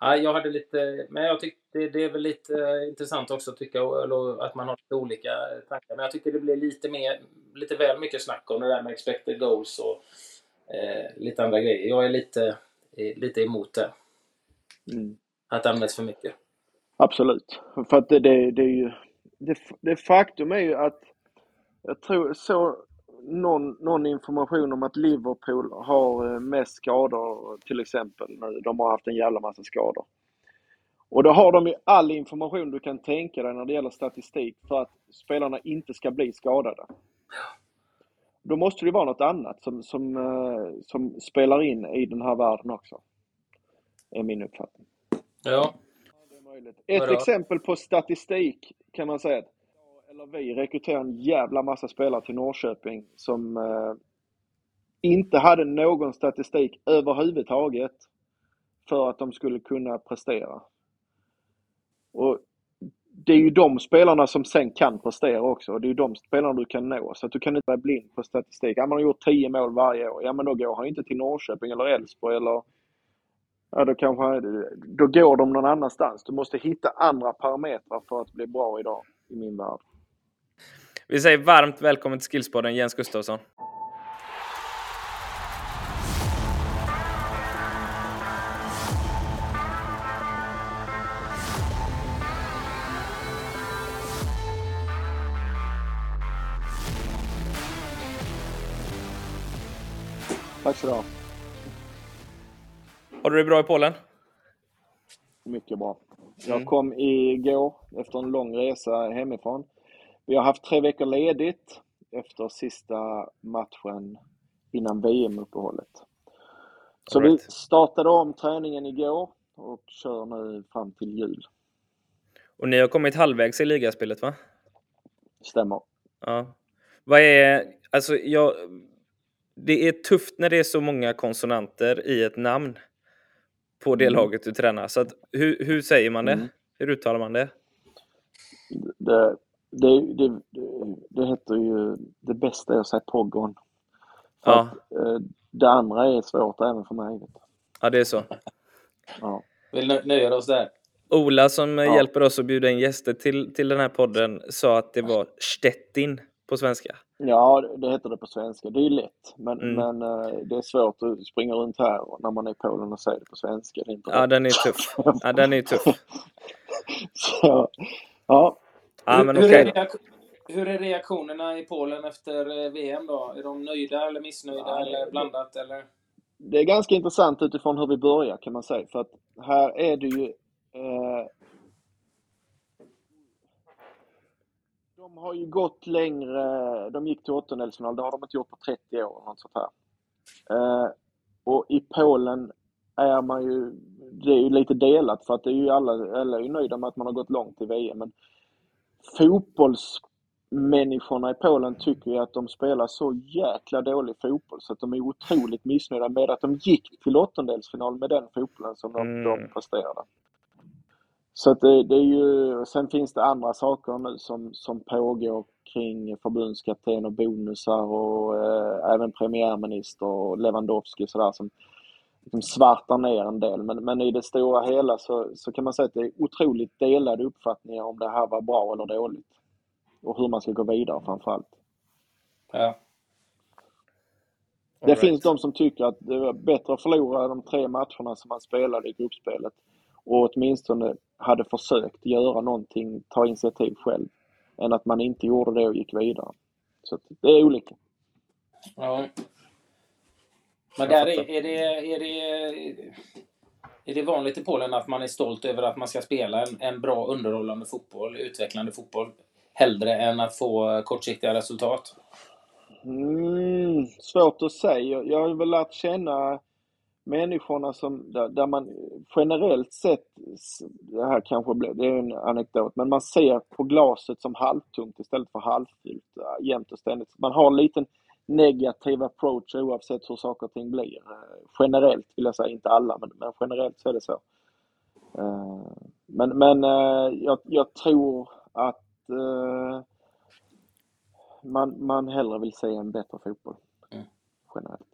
Ja, jag hade lite, men jag tyckte det är väl lite intressant också tycka att man har lite olika tankar. Men jag tycker det blir lite mer, lite väl mycket snack om det där med expected goals och eh, lite andra grejer. Jag är lite, lite emot det. Mm. Att det används för mycket. Absolut. För att det, det, det är ju, det, det faktum är ju att jag tror så någon, någon information om att Liverpool har eh, mest skador till exempel. De har haft en jävla massa skador. Och då har de ju all information du kan tänka dig när det gäller statistik för att spelarna inte ska bli skadade. Då måste det vara något annat som, som, eh, som spelar in i den här världen också. Är min uppfattning. Ja. Ett exempel på statistik kan man säga eller vi rekryterade en jävla massa spelare till Norrköping som eh, inte hade någon statistik överhuvudtaget för att de skulle kunna prestera. Och det är ju de spelarna som sen kan prestera också. Det är ju de spelarna du kan nå. Så att du kan inte vara blind på statistik. Ja, man har gjort 10 mål varje år. Ja, men då går han inte till Norrköping eller Elfsborg eller... Ja, då kanske... Då går de någon annanstans. Du måste hitta andra parametrar för att bli bra idag, i min värld. Vi säger varmt välkommen till Skillspodden, Jens Gustafsson. Tack så du ha. Har du det bra i Polen? Mycket bra. Jag mm. kom igår efter en lång resa hemifrån. Vi har haft tre veckor ledigt efter sista matchen innan VM-uppehållet. Så right. vi startade om träningen igår och kör nu fram till jul. Och ni har kommit halvvägs i ligaspelet va? Stämmer. Ja. Vad är, alltså jag, det är tufft när det är så många konsonanter i ett namn på det mm. laget du tränar. Så att, hur, hur säger man det? Mm. Hur uttalar man det? det det, det, det heter ju, det bästa är att säga Pogon. För ja. Att, eh, det andra är svårt även för mig. Ja, det är så. Ja. Vi nöjer oss där. Ola som ja. hjälper oss att bjuda in gäster till, till den här podden sa att det var Stettin på svenska. Ja, det heter det på svenska. Det är lätt, men, mm. men uh, det är svårt att springa runt här när man är i Polen och säga det på svenska. Det är inte ja, den är tuff. Ja, den är tuff. Så, ja, Ja, men hur, okay. är hur är reaktionerna i Polen efter eh, VM då? Är de nöjda eller missnöjda ja, eller blandat eller? Det är ganska intressant utifrån hur vi börjar kan man säga. För att här är det ju... Eh, de har ju gått längre. De gick till åttondelsfinal. Det har de inte gjort på 30 år. Något sånt här. Eh, och i Polen är man ju... Det är ju lite delat för att det är ju alla, alla är ju nöjda med att man har gått långt i VM. Men fotbollsmänniskorna i Polen tycker ju att de spelar så jäkla dålig fotboll så att de är otroligt missnöjda med att de gick till åttondelsfinal med den fotbollen som de, mm. de presterade. Så att det, det, är ju, sen finns det andra saker nu som, som pågår kring förbundskapten och bonusar och eh, även premiärminister och Lewandowski och sådär som, liksom svartar ner en del. Men, men i det stora hela så, så kan man säga att det är otroligt delade uppfattningar om det här var bra eller dåligt. Och hur man ska gå vidare framförallt. Ja. Det right. finns de som tycker att det var bättre att förlora de tre matcherna som man spelade i gruppspelet och åtminstone hade försökt göra någonting, ta initiativ själv, än att man inte gjorde det och gick vidare. Så det är olika. Ja. Men där är, är, det, är, det, är det vanligt i Polen att man är stolt över att man ska spela en, en bra underhållande fotboll, utvecklande fotboll, hellre än att få kortsiktiga resultat? Mm, svårt att säga. Jag har väl lärt känna människorna som, där, där, man generellt sett, det här kanske blir, det är en anekdot, men man ser på glaset som halvtomt istället för halvfyllt jämt och ständigt. Man har en liten negativ approach oavsett hur saker och ting blir. Eh, generellt vill jag säga, inte alla, men, men generellt så är det så. Eh, men men eh, jag, jag tror att man, man hellre vill se en bättre fotboll. Mm. Generellt.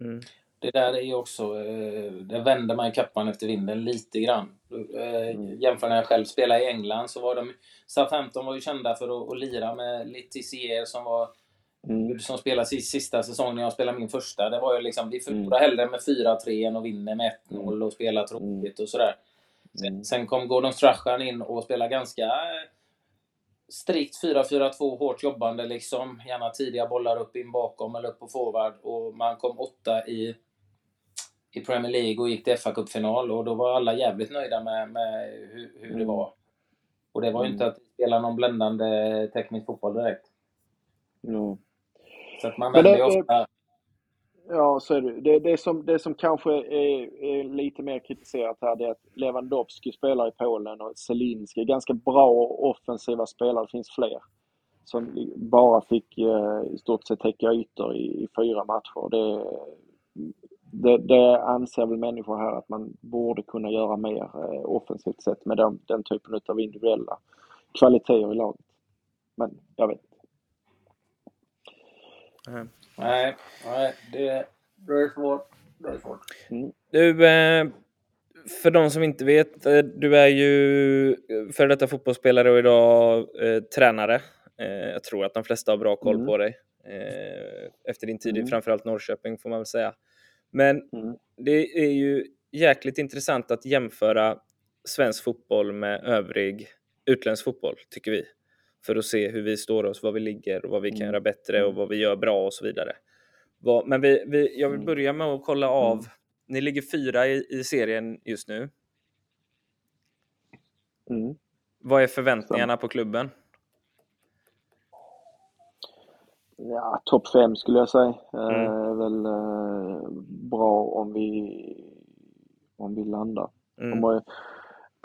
Mm. det där är ju också, det vänder man kappan efter vinden lite grann. Mm. Jämför när jag själv spelade i England så var de, Southampton var ju kända för att, att lira med Letizier som var Mm. Som spelade sista säsong när jag spelade min första. Det var ju liksom, vi förlorar mm. hellre med 4-3 än att vinna med 1-0 mm. och spela tråkigt och sådär. Sen, mm. sen kom Gordon Strachan in och spelade ganska strikt 4-4-2, hårt jobbande liksom. Gärna tidiga bollar upp in bakom eller upp på forward. Och man kom åtta i, i Premier League och gick till fa Cup-final och då var alla jävligt nöjda med, med hur, hur mm. det var. Och det var ju inte att spela någon bländande teknisk fotboll direkt. Mm. Så att man vänder ju ofta... Ja, så är det. Det, det, som, det som kanske är, är, lite mer kritiserat här det är att Lewandowski spelar i Polen och Zelinski. Ganska bra offensiva spelare, det finns fler. Som bara fick eh, i stort sett täcka ytor i, i fyra matcher. Det, det, det, anser väl människor här att man borde kunna göra mer eh, offensivt sett med den, den typen av individuella kvaliteter i laget. Men jag vet Mm. Nej, nej, det, det är svårt. Det är svårt. Mm. Du, eh, för de som inte vet, eh, du är ju för detta fotbollsspelare och idag eh, tränare. Eh, jag tror att de flesta har bra koll mm. på dig. Eh, efter din tid i mm. framförallt Norrköping får man väl säga. Men mm. det är ju jäkligt intressant att jämföra svensk fotboll med övrig utländsk fotboll, tycker vi för att se hur vi står oss, vad vi ligger och vad vi kan mm. göra bättre och mm. vad vi gör bra och så vidare. Men vi, vi, jag vill mm. börja med att kolla av. Ni ligger fyra i, i serien just nu. Mm. Vad är förväntningarna på klubben? Ja, topp fem skulle jag säga. Mm. är väl eh, bra om vi, om vi landar. Mm. Om,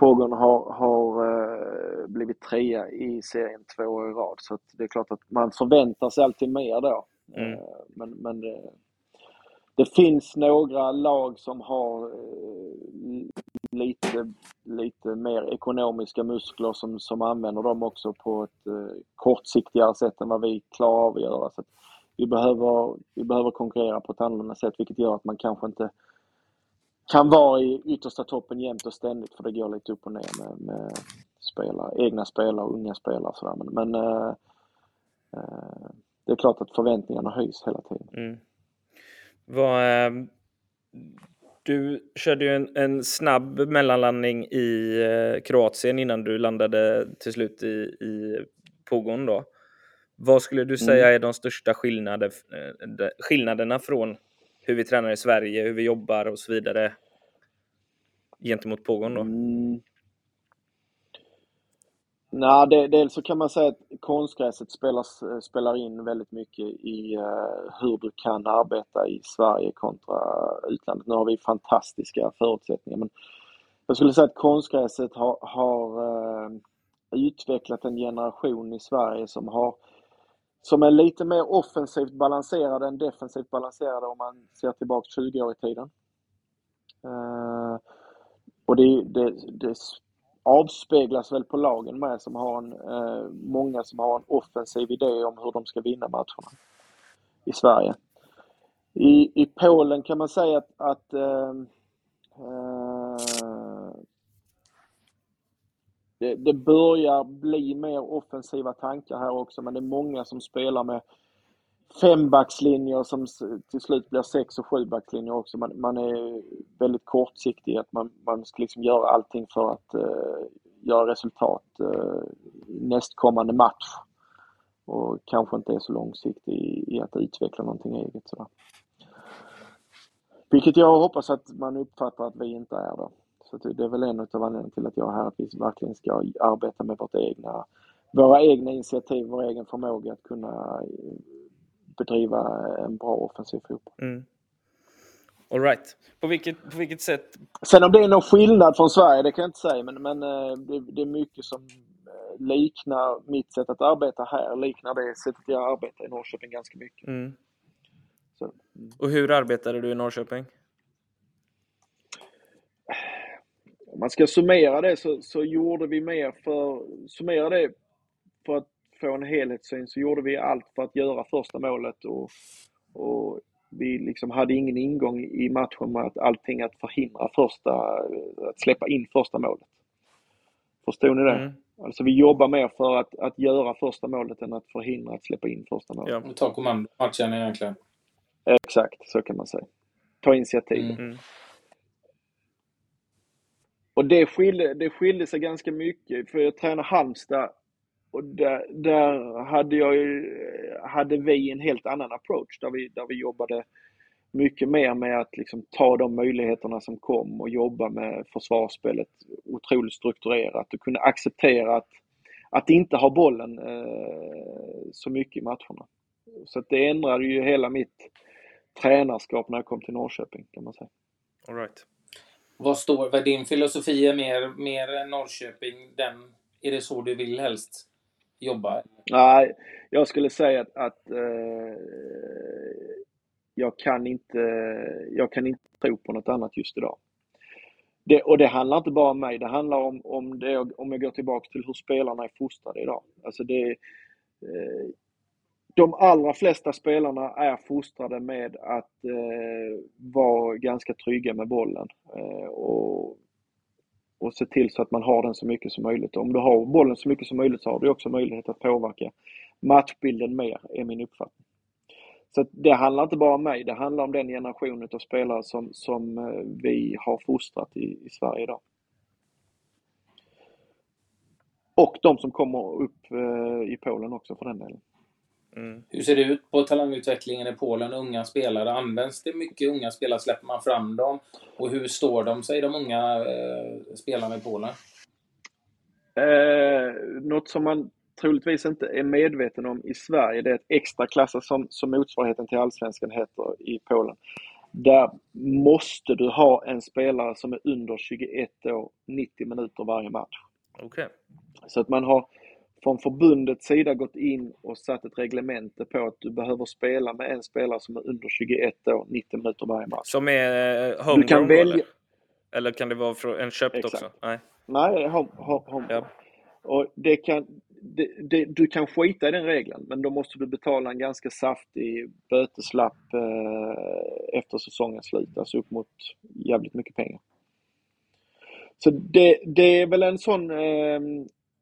Pogon har, har eh, blivit trea i serien två år i rad så det är klart att man förväntar sig alltid mer då. Mm. Eh, men, men det, det, finns några lag som har eh, lite, lite mer ekonomiska muskler som, som använder dem också på ett kortsiktigare sätt än vad vi klarar av att göra. Så att vi, behöver, vi behöver konkurrera på ett annorlunda sätt vilket gör att man kanske inte kan vara i yttersta toppen jämt och ständigt för det går lite upp och ner med, med spelare, egna spelare och unga spelare och sådär. Men, men äh, äh, det är klart att förväntningarna höjs hela tiden. Mm. Vad, äh, du körde ju en, en, snabb mellanlandning i Kroatien innan du landade till slut i, i Pogon då. Vad skulle du säga mm. är de största skillnader, skillnaderna från hur vi tränar i Sverige, hur vi jobbar och så vidare gentemot pågående? Mm. Nej, det, dels så kan man säga att konstgräset spelar, spelar in väldigt mycket i uh, hur du kan arbeta i Sverige kontra utlandet. Nu har vi fantastiska förutsättningar men jag skulle säga att konstgräset har, har uh, utvecklat en generation i Sverige som har som är lite mer offensivt balanserade än defensivt balanserade om man ser tillbaka 20 år i tiden. Uh, och det, det, det, avspeglas väl på lagen med som har en, uh, många som har en offensiv idé om hur de ska vinna matcherna i Sverige. I, i Polen kan man säga att, att uh, det, det börjar bli mer offensiva tankar här också men det är många som spelar med fembackslinjer som till slut blir sex och sjubackslinjer också. Man, man är väldigt kortsiktig att man, man ska liksom göra allting för att uh, göra resultat uh, nästkommande match. Och kanske inte är så långsiktig i, i att utveckla någonting eget. Sådär. Vilket jag hoppas att man uppfattar att vi inte är då. Så det är väl en av anledningarna till att jag är här, att vi verkligen ska arbeta med vårt egna, våra egna initiativ, vår egen förmåga att kunna eh, bedriva en bra offensiv fotboll. Mm. All right. På vilket, på vilket sätt? Sen om det är någon skillnad från Sverige, det kan jag inte säga, men, men eh, det, det är mycket som eh, liknar mitt sätt att arbeta här, liknar det sättet jag arbetar i Norrköping ganska mycket. Mm. Så, mm. Och hur arbetade du i Norrköping? Om man ska summera det så, så gjorde vi mer för, summera det för att få en helhetssyn så gjorde vi allt för att göra första målet och, och vi liksom hade ingen ingång i matchen med att allting att förhindra första, att släppa in första målet. Förstod ni det? Mm. Alltså vi jobbar mer för att, att göra första målet än att förhindra att släppa in första målet. Ja, ta kommando matchen egentligen. Exakt, så kan man säga. Ta initiativ. Mm. Och det skilde, det skilde sig ganska mycket, för jag tränade Halmstad och där, där hade, jag, hade vi en helt annan approach där vi, där vi jobbade mycket mer med att liksom ta de möjligheterna som kom och jobba med försvarsspelet otroligt strukturerat och kunna acceptera att, att inte ha bollen eh, så mycket i matcherna. Så det ändrade ju hela mitt tränarskap när jag kom till Norrköping kan man säga. All right. Vad står, vad din filosofi är mer, mer Norrköping, den, är det så du vill helst jobba? Nej, jag skulle säga att, att eh, jag, kan inte, jag kan inte tro på något annat just idag. Det, och det handlar inte bara om mig, det handlar om, om, det, om jag går tillbaka till hur spelarna är fostrade idag. Alltså det, eh, de allra flesta spelarna är fostrade med att eh, vara ganska trygga med bollen eh, och, och se till så att man har den så mycket som möjligt. Om du har bollen så mycket som möjligt så har du också möjlighet att påverka matchbilden mer, är min uppfattning. Så det handlar inte bara om mig, det handlar om den generationen av spelare som, som eh, vi har fostrat i, i Sverige idag. Och de som kommer upp eh, i Polen också för den delen. Mm. Hur ser det ut på talangutvecklingen i Polen? Unga spelare, används det mycket unga spelare? Släpper man fram dem? Och hur står de sig, de unga eh, spelarna i Polen? Eh, något som man troligtvis inte är medveten om i Sverige, det är ett extra klass som, som motsvarigheten till Allsvenskan heter i Polen. Där måste du ha en spelare som är under 21 år 90 minuter varje match. Okay. Så att man har från förbundets sida gått in och satt ett reglemente på att du behöver spela med en spelare som är under 21 år 90 minuter varje match. Som är eh, homegrown? Du kan välja... Eller? eller kan det vara en köpt Exakt. också? Nej, Nej home, home, ja. Och det kan, det, det, du kan skita i den regeln, men då måste du betala en ganska saftig böteslapp eh, efter säsongens slut, alltså upp mot jävligt mycket pengar. Så det, det är väl en sån eh,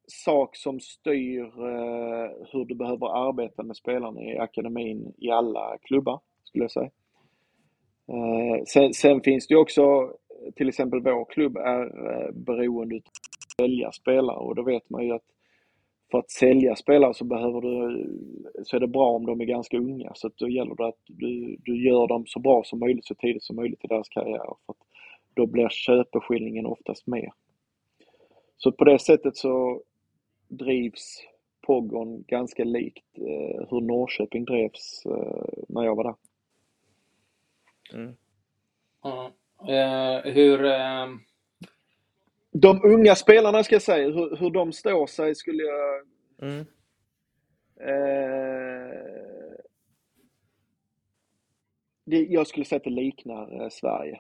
sak som styr eh, hur du behöver arbeta med spelarna i akademin i alla klubbar, skulle jag säga. Eh, sen, sen, finns det ju också, till exempel vår klubb är eh, beroende av att sälja spelare och då vet man ju att för att sälja spelare så behöver du, så är det bra om de är ganska unga. Så att då gäller det att du, du gör dem så bra som möjligt, så tidigt som möjligt i deras karriär. För att då blir köpeskillingen oftast mer. Så på det sättet så drivs Pogon ganska likt eh, hur Norrköping drevs eh, när jag var där. Mm. Mm. Eh, hur eh, de unga spelarna ska jag säga, hur, hur de står sig skulle jag... Mm. Eh, det, jag skulle säga att det liknar Sverige.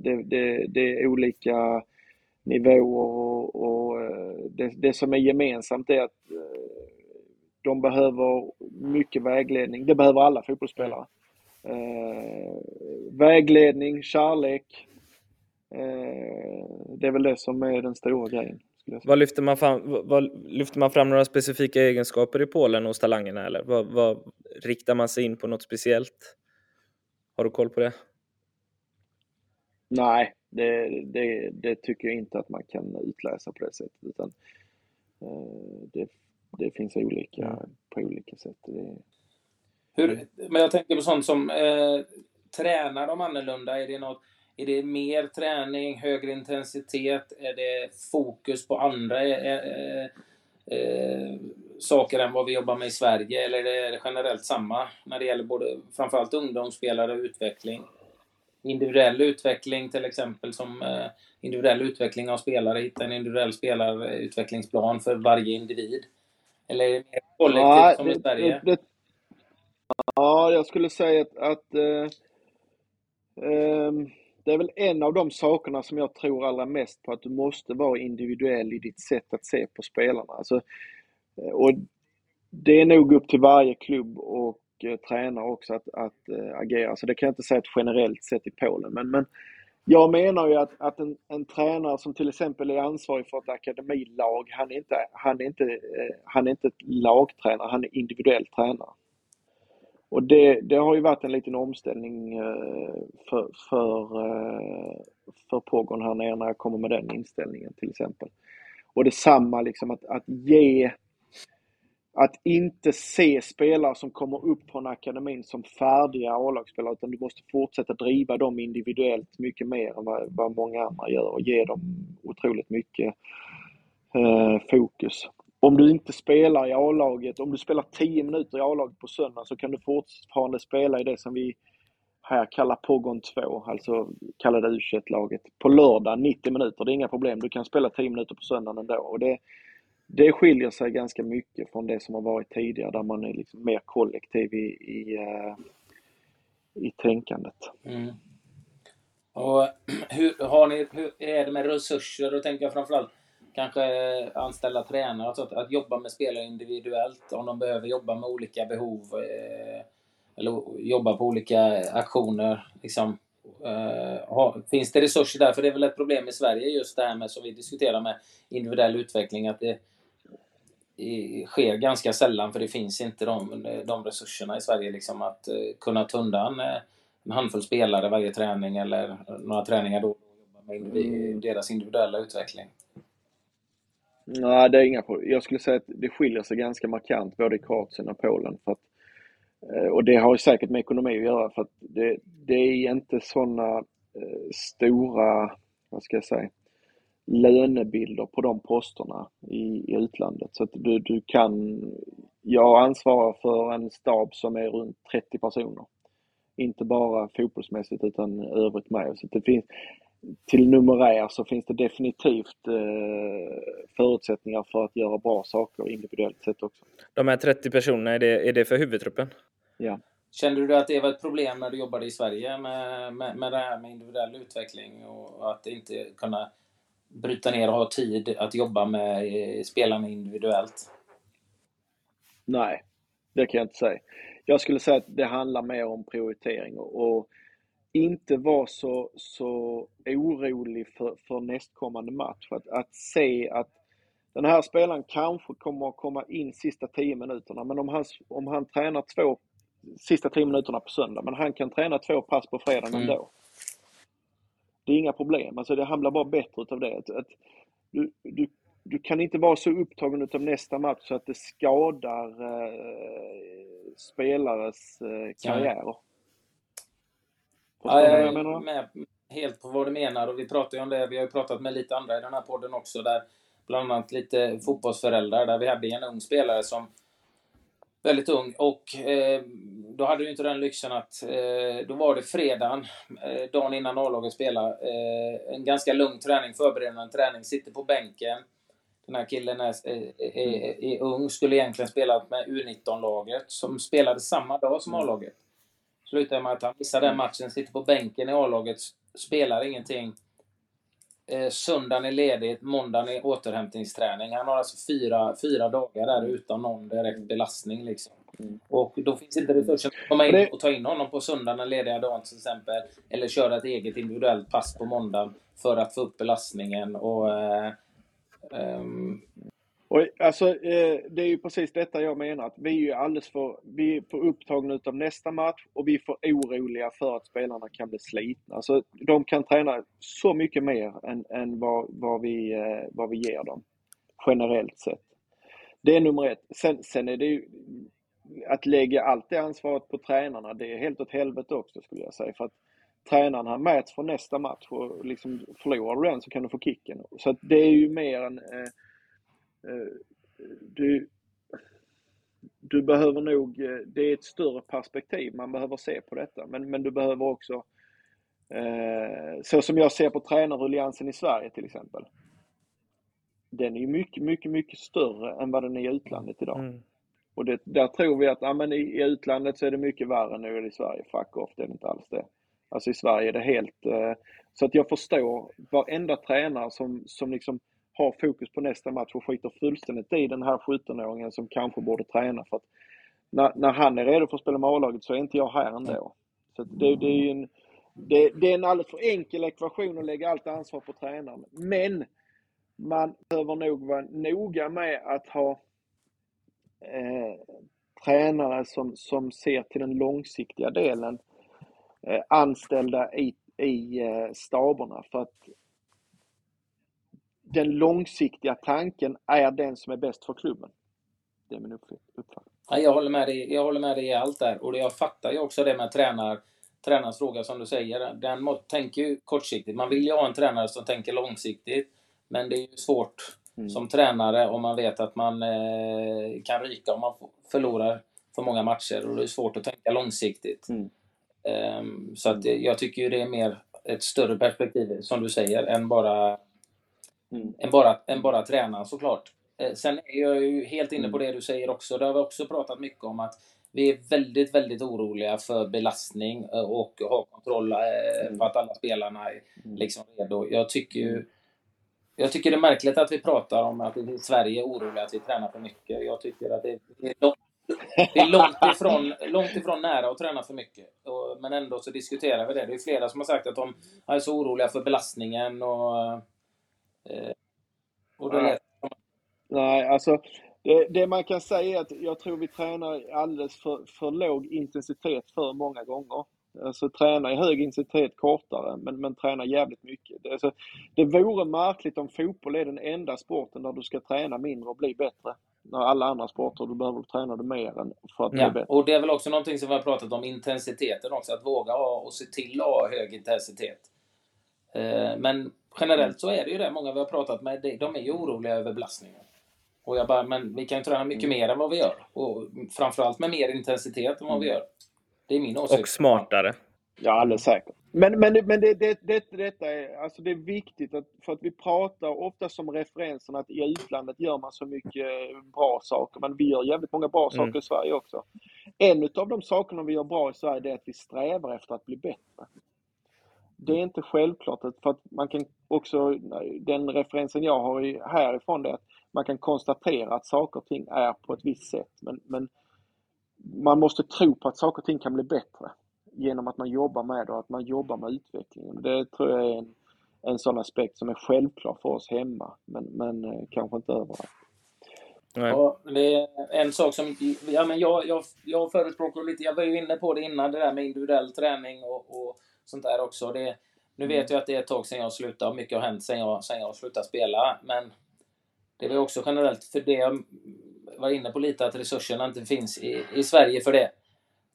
Det, det, det, är olika nivåer och, och eh, det, det, som är gemensamt är att eh, de behöver mycket vägledning. Det behöver alla fotbollsspelare. Eh, vägledning, kärlek, Eh, det är väl det som är den stora grejen. Vad lyfter, man fram, vad, lyfter man fram några specifika egenskaper i Polen hos talangerna eller vad, vad, riktar man sig in på något speciellt? Har du koll på det? Nej, det, det, det tycker jag inte att man kan utläsa på det sättet. Utan, eh, det, det finns olika på olika sätt. Det... Hur, men jag tänker på sånt som eh, tränar de annorlunda? Är det något är det mer träning, högre intensitet? Är det fokus på andra eh, eh, eh, saker än vad vi jobbar med i Sverige? Eller är det generellt samma när det gäller både framförallt ungdomsspelare och utveckling? Individuell utveckling till exempel som eh, individuell utveckling av spelare, hitta en individuell spelarutvecklingsplan för varje individ. Eller är det mer kollektivt ja, som det, i Sverige? Det, det, ja, jag skulle säga att, att eh, eh, det är väl en av de sakerna som jag tror allra mest på, att du måste vara individuell i ditt sätt att se på spelarna. Alltså, och det är nog upp till varje klubb att mycket tränare också att, att eh, agera. Så det kan jag inte säga ett generellt sett i Polen. Men, men jag menar ju att, att en, en tränare som till exempel är ansvarig för ett akademilag, han är inte, han är inte, eh, han är inte ett lagtränare, han är individuell tränare. Och det, det har ju varit en liten omställning för, för, för Pogon här nere när jag kommer med den inställningen till exempel. Och detsamma liksom att, att ge att inte se spelare som kommer upp från akademin som färdiga A-lagsspelare utan du måste fortsätta driva dem individuellt mycket mer än vad, många andra gör och ge dem otroligt mycket eh, fokus. Om du inte spelar i A-laget, om du spelar 10 minuter i A-laget på söndag så kan du fortfarande spela i det som vi här kallar Pogon 2, alltså kallade U21-laget, på lördag 90 minuter. Det är inga problem, du kan spela 10 minuter på söndagen ändå. Och det, det skiljer sig ganska mycket från det som har varit tidigare där man är liksom mer kollektiv i, i, eh, i tänkandet. Mm. Och hur, har ni, hur är det med resurser? Då tänker jag framförallt kanske anställa tränare, alltså att, att jobba med spelare individuellt om de behöver jobba med olika behov eh, eller jobba på olika aktioner. Liksom. Eh, ha, finns det resurser där? För det är väl ett problem i Sverige just det här med som vi diskuterar med individuell utveckling att det sker ganska sällan för det finns inte de, de resurserna i Sverige liksom att eh, kunna ta undan eh, en handfull spelare varje träning eller några träningar då och jobba med mm. deras individuella utveckling. Nej, det är inga problem. Jag skulle säga att det skiljer sig ganska markant både i Kroatien och Polen. För att, eh, och det har ju säkert med ekonomi att göra för att det, det är inte sådana stora, vad ska jag säga, lönebilder på de posterna i, i utlandet. Så att du, du kan, jag ansvarar för en stab som är runt 30 personer. Inte bara fotbollsmässigt utan övrigt med. Så det finns, till numerär så finns det definitivt eh, förutsättningar för att göra bra saker individuellt sett också. De här 30 personerna, är det, är det för huvudtruppen? Ja. Kände du att det var ett problem när du jobbade i Sverige med, med, med det här med individuell utveckling och att inte kunna bryta ner och ha tid att jobba med eh, spelarna individuellt? Nej, det kan jag inte säga. Jag skulle säga att det handlar mer om prioritering och, och inte vara så, så orolig för, för nästkommande match. Att, att se att den här spelaren kanske kommer att komma in sista 10 minuterna, men om han, om han tränar två sista 10 minuterna på söndag, men han kan träna två pass på fredagen mm. ändå. Det är inga problem, alltså det, han blir bara bättre utav det. Att, att du, du, du kan inte vara så upptagen utav nästa match så att det skadar eh, spelares eh, karriärer. Ja, jag är med helt på vad du menar och vi pratar ju om det. Vi har ju pratat med lite andra i den här podden också där bland annat lite fotbollsföräldrar där vi hade en ung spelare som väldigt ung och eh, då hade du inte den lyxen att eh, då var det fredagen, eh, dagen innan A-laget spelade, eh, en ganska lugn träning, förberedande träning, sitter på bänken. Den här killen är, är, är, är ung, skulle egentligen spela med U19-laget som spelade samma dag som A-laget. Slutar med att han missar den matchen, sitter på bänken i A-laget, spelar ingenting. Eh, söndagen är ledigt, måndagen är återhämtningsträning. Han har alltså fyra, fyra dagar där utan någon direkt belastning. Liksom. Mm. Och då finns inte resursen att komma in och ta in honom på söndagen, den lediga dagen till exempel. Eller köra ett eget individuellt pass på måndagen för att få upp belastningen. Och, eh, um, och alltså, eh, det är ju precis detta jag menar, att vi är ju alldeles för, vi är för upptagna utav nästa match och vi är för oroliga för att spelarna kan bli slitna. Alltså, de kan träna så mycket mer än, än vad, vad, vi, eh, vad vi ger dem, generellt sett. Det är nummer ett. Sen, sen är det ju, att lägga allt det ansvaret på tränarna, det är helt åt helvete också skulle jag säga. För att tränarna mäts för nästa match och liksom förlorar du den så kan du få kicken. Så att det är ju mer en Eh, du, du behöver nog, eh, det är ett större perspektiv man behöver se på detta, men, men du behöver också, eh, så som jag ser på tränarruljangsen i Sverige till exempel, den är mycket, mycket, mycket större än vad den är i utlandet idag. Mm. Och det, där tror vi att ja, men i, i utlandet så är det mycket värre nu än i Sverige. Fuck off, det är inte alls det. Alltså i Sverige är det helt... Eh, så att jag förstår varenda tränare som, som liksom har fokus på nästa match och skiter fullständigt i den här 17-åringen som kanske borde träna för att när, när han är redo för att spela med A-laget så är inte jag här ändå. Så det, det är en, det, det, är en alldeles för enkel ekvation att lägga allt ansvar på tränaren. Men man behöver nog vara noga med att ha eh, tränare som, som ser till den långsiktiga delen eh, anställda i, i eh, staberna. För att den långsiktiga tanken är den som är bäst för klubben. Det är min uppfattning. Ja, jag, håller med dig, jag håller med dig i allt där. Och jag fattar ju också det med tränar, tränarens fråga som du säger. Den tänker ju kortsiktigt. Man vill ju ha en tränare som tänker långsiktigt. Men det är ju svårt mm. som tränare om man vet att man eh, kan ryka om man förlorar för många matcher. Och det är svårt att tänka långsiktigt. Mm. Um, så att jag tycker ju det är mer ett större perspektiv, som du säger, än bara, mm. än bara, än bara tränaren såklart. Eh, sen är jag ju helt inne på mm. det du säger också. Det har vi också pratat mycket om att vi är väldigt, väldigt oroliga för belastning eh, och ha kontroll eh, mm. på att alla spelarna är mm. liksom redo. Jag tycker ju jag tycker det är märkligt att vi pratar om att i Sverige är oroliga att vi tränar för mycket. Jag tycker att det är långt, det är långt, ifrån, långt ifrån nära att träna för mycket. Men ändå så diskuterar vi det. Det är flera som har sagt att de är så oroliga för belastningen och... och det Nej, alltså det, det, man kan säga är att jag tror vi tränar alldeles för, för låg intensitet för många gånger. Alltså träna i hög intensitet kortare, men, men träna jävligt mycket. Det, alltså, det vore märkligt om fotboll är den enda sporten där du ska träna mindre och bli bättre. När alla andra sporter, du behöver träna det mer än för att ja, bli bättre. Och det är väl också någonting som vi har pratat om, intensiteten också. Att våga ha och se till att ha hög intensitet. Eh, men generellt så är det ju det, många vi har pratat med, de är ju oroliga över belastningen. Och jag bara, men vi kan ju träna mycket mm. mer än vad vi gör. Och framförallt med mer intensitet än vad vi mm. gör. Det är min åsikt. Och smartare. Ja, alldeles säkert. Men, men, men det, det, det, detta är, alltså det är viktigt att, för att vi pratar ofta som referensen att i utlandet gör man så mycket bra saker, men vi gör jävligt många bra saker mm. i Sverige också. En av de sakerna vi gör bra i Sverige är att vi strävar efter att bli bättre. Det är inte självklart, för att man kan också, den referensen jag har härifrån det är att man kan konstatera att saker och ting är på ett visst sätt. Men, men man måste tro på att saker och ting kan bli bättre genom att man jobbar med det och att man jobbar med utvecklingen. Det tror jag är en, en sån aspekt som är självklar för oss hemma, men, men eh, kanske inte överallt. Ja, det är en sak som ja, men jag, jag, jag förespråkar lite, jag var ju inne på det innan, det där med individuell träning och, och sånt där också. Det, nu vet jag att det är ett tag sedan jag slutade och mycket har hänt sedan jag, sedan jag slutade spela, men det var också generellt för det jag var inne på lite, att resurserna inte finns i, i Sverige för det.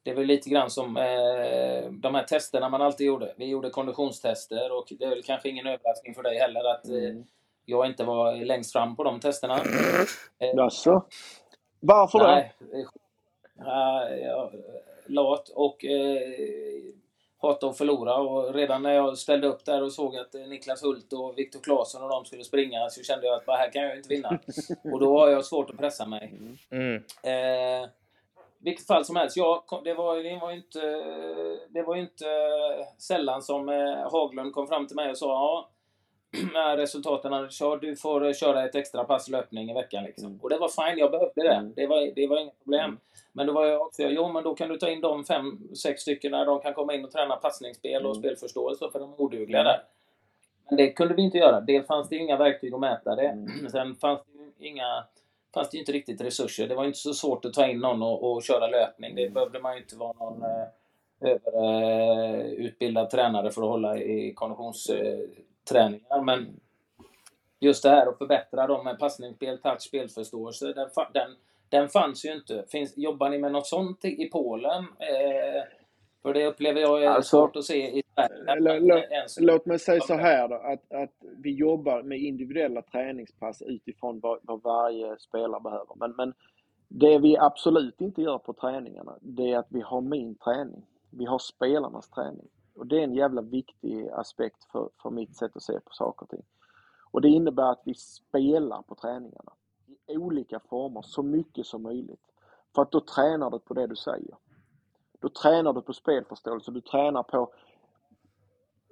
Det var lite grann som eh, de här testerna man alltid gjorde. Vi gjorde konditionstester och det är väl kanske ingen överraskning för dig heller att eh, mm. jag inte var längst fram på de testerna. Eh, Jaså? Varför då? Nej, eh, jag, lat och eh, hata att förlora och redan när jag ställde upp där och såg att eh, Niklas Hult och Viktor Claesson och de skulle springa så kände jag att bara här kan jag inte vinna. och då har jag svårt att pressa mig. Mm. Eh, vilket fall som helst, ja, det var, det var ju inte, det var inte sällan som eh, Haglund kom fram till mig och sa ja, när resultaten kört, du får köra ett extra pass löpning i veckan. Liksom. Mm. Och det var fine, jag behövde det. Mm. Det var, det var inga problem. Mm. Men då var jag också, jo men då kan du ta in de fem, sex stycken där de kan komma in och träna passningsspel och mm. spelförståelse för de är odugliga där. Men det kunde vi inte göra. Det fanns det inga verktyg att mäta det. Sen fanns det inga fanns det inte riktigt resurser. Det var inte så svårt att ta in någon och, och köra löpning. Det behövde man ju inte vara någon eh, överutbildad eh, tränare för att hålla i konditionsträningar. Men just det här att förbättra dem med passningsspel, touch, spelförståelse. Den, den den fanns ju inte. Finns, jobbar ni med något sånt i Polen? Eh, för det upplever jag är alltså, svårt att se i Sverige. Låt mig säga så här då, att, att vi jobbar med individuella träningspass utifrån vad, vad varje spelare behöver. Men, men det vi absolut inte gör på träningarna, det är att vi har min träning. Vi har spelarnas träning. Och det är en jävla viktig aspekt för, för mitt sätt att se på saker och ting. Och det innebär att vi spelar på träningarna i olika former så mycket som möjligt. För att då tränar du på det du säger. Då tränar du på spelförståelse, du tränar på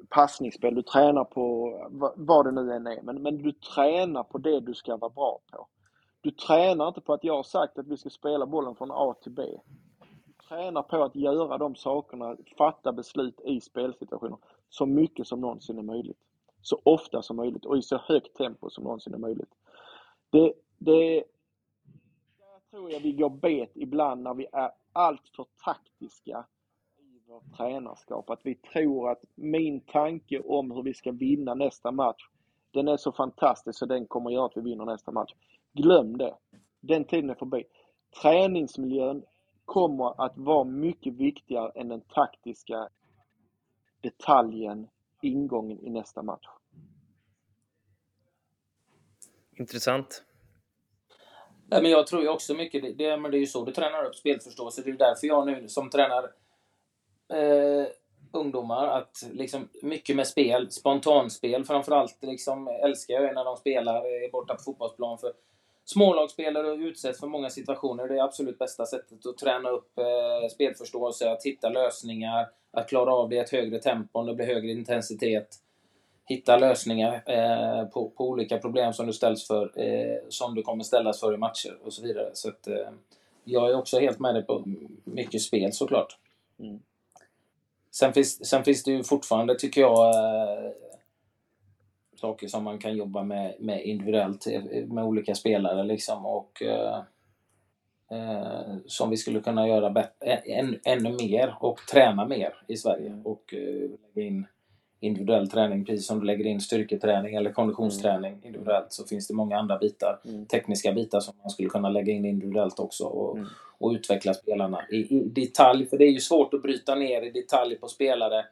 passningsspel, du tränar på vad det nu än är. Men, men du tränar på det du ska vara bra på. Du tränar inte på att jag har sagt att vi ska spela bollen från A till B. Träna på att göra de sakerna, fatta beslut i spelsituationer så mycket som någonsin är möjligt. Så ofta som möjligt och i så högt tempo som någonsin är möjligt. Det, det, där tror jag vi går bet ibland när vi är alltför taktiska i vårt tränarskap. Att vi tror att min tanke om hur vi ska vinna nästa match, den är så fantastisk så den kommer göra att vi vinner nästa match. Glöm det. Den tiden är förbi. Träningsmiljön kommer att vara mycket viktigare än den taktiska detaljen, ingången i nästa match. Intressant. Nej, men jag tror ju också mycket, det, det, men det är ju så du tränar upp spelförståelse. Det är därför jag nu som tränar eh, ungdomar, att liksom mycket med spel, spontanspel framförallt, liksom älskar jag när de spelar borta på fotbollsplan. För smålagsspelare utsätts för många situationer. Det är absolut bästa sättet att träna upp eh, spelförståelse, att hitta lösningar, att klara av det i ett högre tempo om det blir högre intensitet hitta lösningar eh, på, på, olika problem som du ställs för, eh, som du kommer ställas för i matcher och så vidare. Så att, eh, jag är också helt med dig på mycket spel såklart. Mm. Sen, finns, sen finns det ju fortfarande, tycker jag, eh, saker som man kan jobba med, med individuellt eh, med olika spelare liksom och eh, som vi skulle kunna göra än, ännu mer och träna mer i Sverige och lägga in individuell träning, precis som du lägger in styrketräning eller konditionsträning mm. individuellt så finns det många andra bitar, mm. tekniska bitar som man skulle kunna lägga in individuellt också och, mm. och utveckla spelarna i, i, detalj. För det är ju svårt att bryta ner i detalj på spelare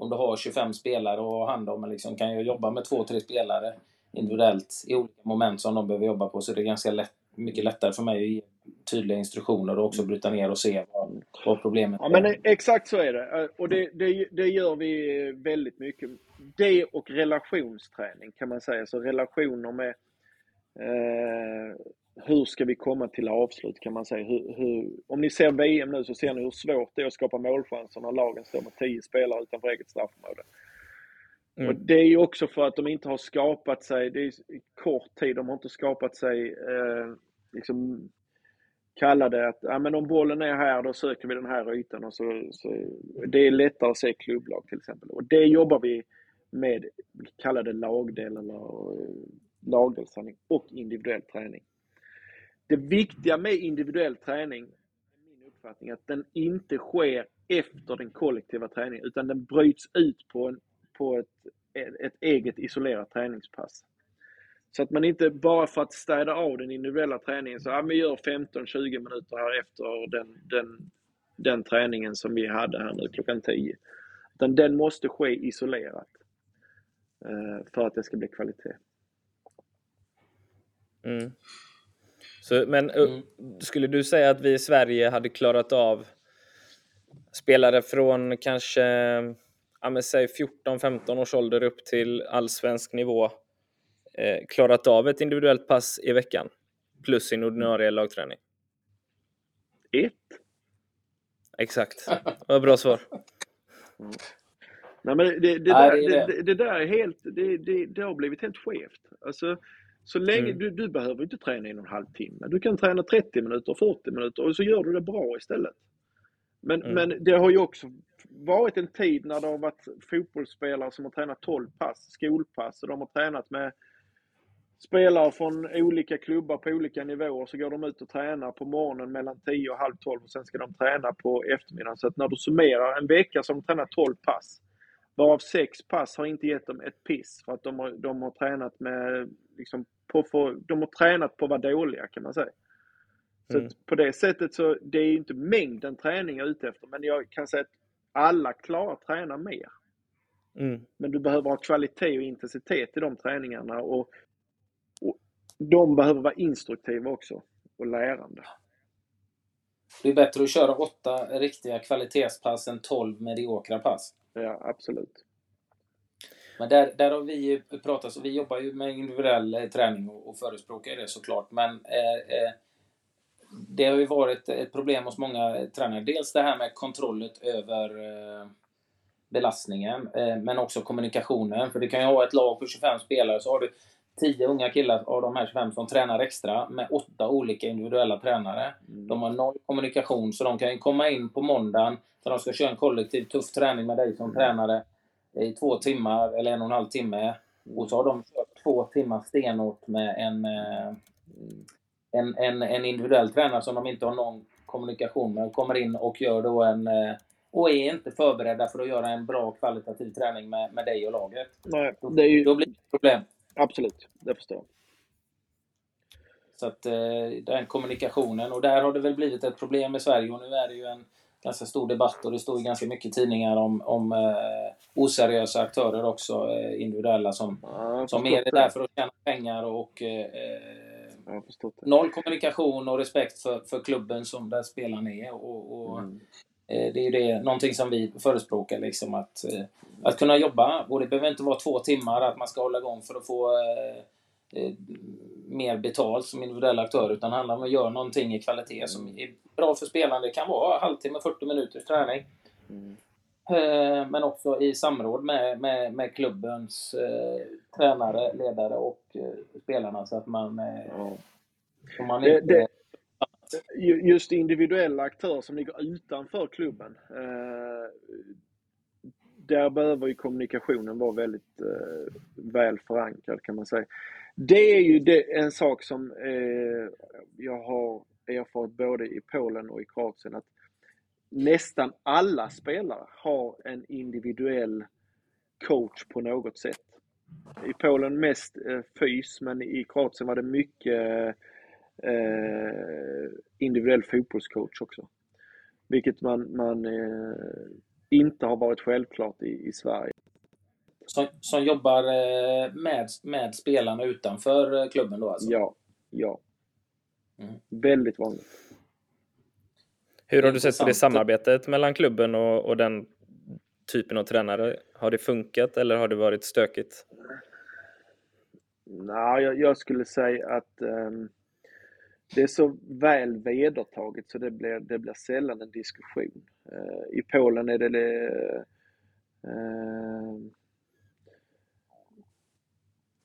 om du har 25 spelare ha hand om. Liksom kan ju jobba med två, tre spelare individuellt i olika moment som de behöver jobba på så det är ganska lätt, mycket lättare för mig att ge tydliga instruktioner och också bryta ner och se vad, vad problemet är. Ja, men exakt så är det. Och det, det, det, gör vi väldigt mycket. Det och relationsträning kan man säga. Så relationer med eh, hur ska vi komma till avslut kan man säga. Hur, hur, om ni ser VM nu så ser ni hur svårt det är att skapa målchanser när lagen står med 10 spelare utanför eget straffområde. Mm. Och det är ju också för att de inte har skapat sig, det är kort tid, de har inte skapat sig eh, liksom kallade att ja, men om bollen är här då söker vi den här ytan. Och så, så, det är lättare att se klubblag till exempel. Och det jobbar vi med, kallade lagdel eller eh, lagdelsträning och individuell träning. Det viktiga med individuell träning, är min uppfattning, att den inte sker efter den kollektiva träningen utan den bryts ut på, en, på ett, ett eget isolerat träningspass. Så att man inte bara för att städa av den individuella träningen så, ja vi gör 15-20 minuter här efter den, den, den träningen som vi hade här nu klockan 10. Utan den måste ske isolerat. Eh, för att det ska bli kvalitet. Mm. Så, men mm. skulle du säga att vi i Sverige hade klarat av spelare från kanske ja, men säg 14-15 års ålder upp till allsvensk nivå eh, klarat av ett individuellt pass i veckan plus sin ordinarie lagträning? Ett. Exakt. Vad bra svar. Mm. Nej, men det, det, där, det, det, där är helt, det, det, det har blivit helt skevt. Alltså, så länge, mm. du, du behöver inte träna i en halvtimme. Du kan träna 30 minuter, 40 minuter och så gör du det bra istället. Men, mm. men det har ju också varit en tid när det har varit fotbollsspelare som har tränat 12 pass, skolpass, och de har tränat med spelare från olika klubbar på olika nivåer så går de ut och tränar på morgonen mellan 10 och halv 12 och sen ska de träna på eftermiddagen. Så att när du summerar en vecka så har de tränat 12 pass. Varav 6 pass har inte gett dem ett piss för att de har, de har tränat med liksom, på, för, de har tränat på att vara dåliga kan man säga. Så mm. på det sättet så, det är inte mängden träning jag är ute efter men jag kan säga att alla klarar att träna mer. Mm. Men du behöver ha kvalitet och intensitet i de träningarna och de behöver vara instruktiva också och lärande. Det är bättre att köra åtta riktiga kvalitetspass än tolv mediokra pass. Ja, absolut. Men där, där har vi pratat, så vi jobbar ju med individuell eh, träning och, och förespråkar det såklart. Men eh, eh, det har ju varit ett problem hos många tränare. Dels det här med kontrollet över eh, belastningen, eh, men också kommunikationen. För du kan ju ha ett lag på 25 spelare så har du tio unga killar av de här 25 som tränar extra med åtta olika individuella tränare. Mm. De har noll kommunikation, så de kan komma in på måndagen för de ska köra en kollektiv tuff träning med dig som mm. tränare i två timmar eller en och en halv timme. Och så har de kört två timmar stenhårt med en, eh, en, en, en individuell tränare som de inte har någon kommunikation med. Kommer in och gör då en eh, och är inte förberedda för att göra en bra kvalitativ träning med, med dig och laget. Nej, det är ju... Då blir det problem. Absolut, det förstår jag. Så att eh, den kommunikationen, och där har det väl blivit ett problem i Sverige och nu är det ju en ganska stor debatt och det står ju ganska mycket tidningar om, om eh, oseriösa aktörer också, eh, individuella som, ja, som är det där för att tjäna pengar och eh, noll kommunikation och respekt för, för klubben som där spelaren är. Och, och mm. Eh, det är ju det, någonting som vi förespråkar, liksom att, eh, att kunna jobba. Och det behöver inte vara två timmar, att man ska hålla igång för att få eh, mer betalt som individuell aktör, utan det handlar om att göra någonting i kvalitet som mm. är bra för spelarna. Det kan vara halvtimme, 40 minuters träning. Mm. Eh, men också i samråd med, med, med klubbens eh, tränare, ledare och spelarna så att man, ja. man inte... Det, det just individuella aktörer som ligger utanför klubben. Eh, där behöver ju kommunikationen vara väldigt eh, väl förankrad kan man säga. Det är ju en sak som eh, jag har erfarit både i Polen och i Kroatien att nästan alla spelare har en individuell coach på något sätt. I Polen mest fys, men i Kroatien var det mycket eh, individuell fotbollscoach också. Vilket man, man eh, inte har varit självklart i, i Sverige. Som, som jobbar eh, med, med spelarna utanför eh, klubben då alltså? Ja, ja. Mm. Väldigt vanligt. Hur har du sett på det samarbetet mellan klubben och, och den typen av tränare? Har det funkat eller har det varit stökigt? Nej, jag, jag skulle säga att um, det är så väl vedertaget så det blir, det blir sällan en diskussion. Uh, I Polen är det uh,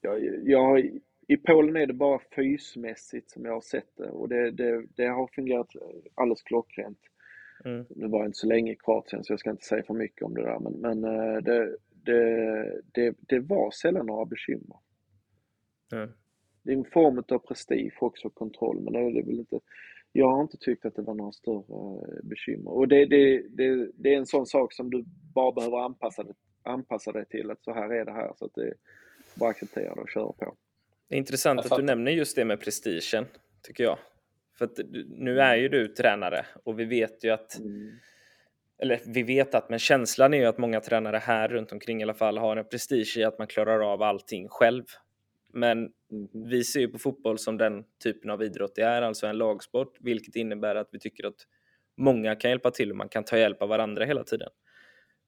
jag, jag, I Polen är det bara fysmässigt som jag har sett det och det, det, det har fungerat alldeles klockrent. Mm. Nu var jag inte så länge i Kroatien så jag ska inte säga för mycket om det där men, men uh, det, det, det, det var sällan några bekymmer. Mm det är en form av prestige också, kontroll, men det är väl inte, jag har inte tyckt att det var några större eh, bekymmer. Och det, det, det, det är en sån sak som du bara behöver anpassa, dig, anpassa dig till, att så här är det här, så att det bara acceptera det och köra på. Det är intressant att du nämner just det med prestigen, tycker jag. För att nu är ju du tränare och vi vet ju att mm. Eller vi vet att, men känslan är ju att många tränare här runt omkring i alla fall har en prestige i att man klarar av allting själv. Men mm. vi ser ju på fotboll som den typen av idrott det är, alltså en lagsport, vilket innebär att vi tycker att många kan hjälpa till och man kan ta hjälp av varandra hela tiden.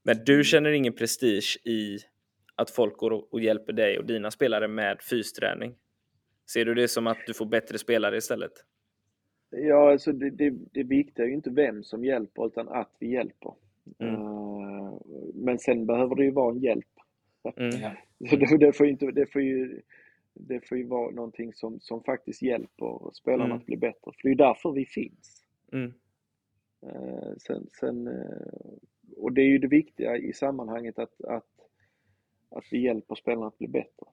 Men du mm. känner ingen prestige i att folk går och hjälper dig och dina spelare med fysträning? Ser du det som att du får bättre spelare istället? Ja, alltså det, det, det viktiga är ju inte vem som hjälper utan att vi hjälper. Mm. Uh, men sen behöver det ju vara en hjälp. Mm. det, det, får inte, det får ju det får ju vara någonting som, som faktiskt hjälper spelarna mm. att bli bättre. För det är ju därför vi finns. Mm. Eh, sen, sen, eh, och det är ju det viktiga i sammanhanget att, att, att vi hjälper spelarna att bli bättre.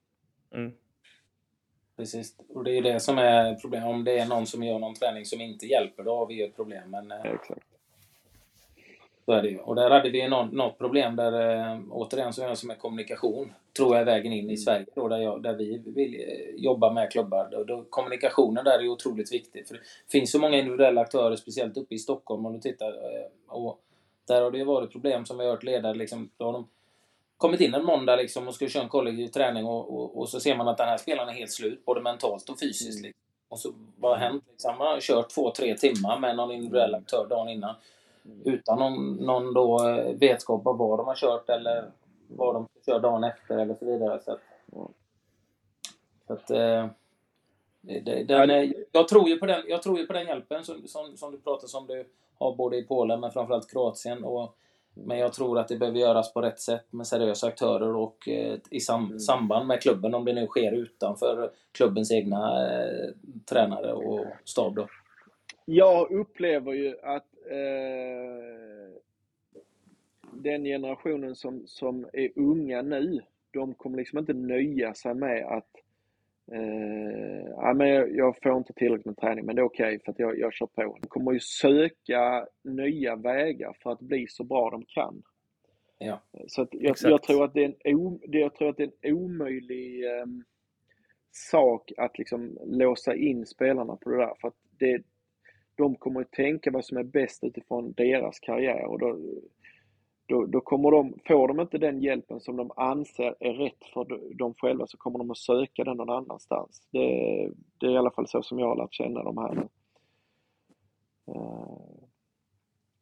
Mm. Precis, och det är ju det som är problemet. Om det är någon som gör någon träning som inte hjälper, då har vi ju ett problem. Men, eh, ja, exakt. Så är det ju. Och där hade vi något, något problem där, äh, återigen, är det som är kommunikation, tror jag är vägen in i mm. Sverige då, där, jag, där vi vill äh, jobba med klubbar. Då, då, kommunikationen där är otroligt viktig. För det finns så många individuella aktörer, speciellt uppe i Stockholm om du tittar. Äh, och där har det ju varit problem som vi har hört ledare, liksom, då har de kommit in en måndag liksom, och ska köra en kollektiv träning och, och, och, så ser man att den här spelaren är helt slut, både mentalt och fysiskt. Mm. Liksom. Och så vad har hänt? Liksom, man har kört två, tre timmar med någon individuell aktör dagen innan utan någon, någon då eh, vetskap av vad de har kört eller vad de ska köra dagen efter eller så vidare. Så att, så att eh, den, eh, jag, tror ju på den, jag tror ju på den hjälpen som, som, som du pratar om du har både i Polen men framförallt Kroatien. Och Men jag tror att det behöver göras på rätt sätt med seriösa aktörer och eh, i sam mm. samband med klubben om det nu sker utanför klubbens egna eh, tränare och stab. Då. Jag upplever ju att eh, den generationen som, som är unga nu, de kommer liksom inte nöja sig med att eh, ja, men jag, jag, får inte tillräckligt med träning, men det är okej okay för att jag, jag kör på. De kommer ju söka nya vägar för att bli så bra de kan. Ja. Så jag, jag, tror att det är en, o, jag tror att det är en omöjlig eh, sak att liksom låsa in spelarna på det där. För att det, de kommer att tänka vad som är bäst utifrån deras karriär och då, då, då kommer de, får de inte den hjälpen som de anser är rätt för dem själva så kommer de att söka den någon annanstans. Det, det är i alla fall så som jag har lärt känna de här nu.